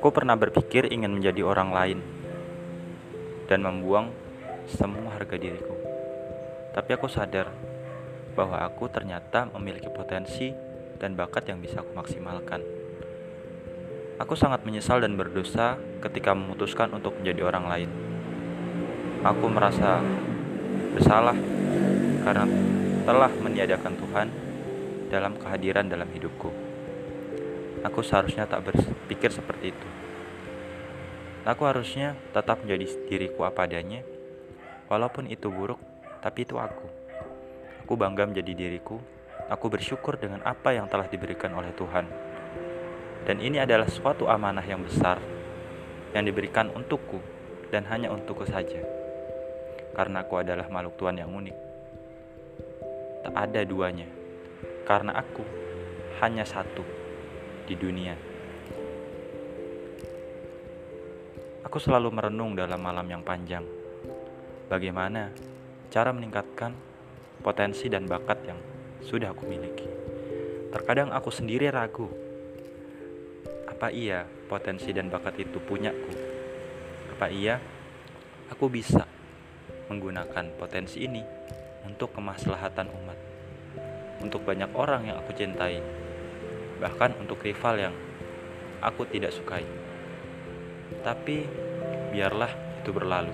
Aku pernah berpikir ingin menjadi orang lain dan membuang semua harga diriku. Tapi aku sadar bahwa aku ternyata memiliki potensi dan bakat yang bisa aku maksimalkan. Aku sangat menyesal dan berdosa ketika memutuskan untuk menjadi orang lain. Aku merasa bersalah karena telah meniadakan Tuhan dalam kehadiran dalam hidupku. Aku seharusnya tak berpikir seperti itu. Aku harusnya tetap menjadi diriku apa adanya, walaupun itu buruk, tapi itu aku. Aku bangga menjadi diriku. Aku bersyukur dengan apa yang telah diberikan oleh Tuhan. Dan ini adalah suatu amanah yang besar yang diberikan untukku dan hanya untukku saja. Karena aku adalah makhluk Tuhan yang unik. Tak ada duanya. Karena aku hanya satu di dunia. Aku selalu merenung dalam malam yang panjang. Bagaimana cara meningkatkan potensi dan bakat yang sudah aku miliki. Terkadang aku sendiri ragu. Apa iya potensi dan bakat itu punyaku? Apa iya aku bisa menggunakan potensi ini untuk kemaslahatan umat? Untuk banyak orang yang aku cintai, bahkan untuk rival yang aku tidak sukai. Tapi biarlah itu berlalu.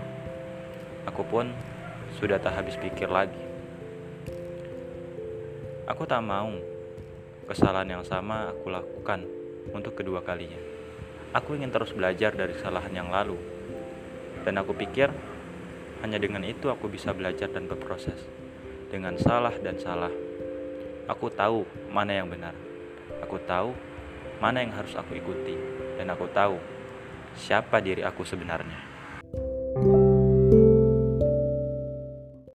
Aku pun sudah tak habis pikir lagi. Aku tak mau kesalahan yang sama aku lakukan untuk kedua kalinya. Aku ingin terus belajar dari kesalahan yang lalu. Dan aku pikir hanya dengan itu aku bisa belajar dan berproses. Dengan salah dan salah. Aku tahu mana yang benar. Aku tahu mana yang harus aku ikuti, dan aku tahu siapa diri aku sebenarnya.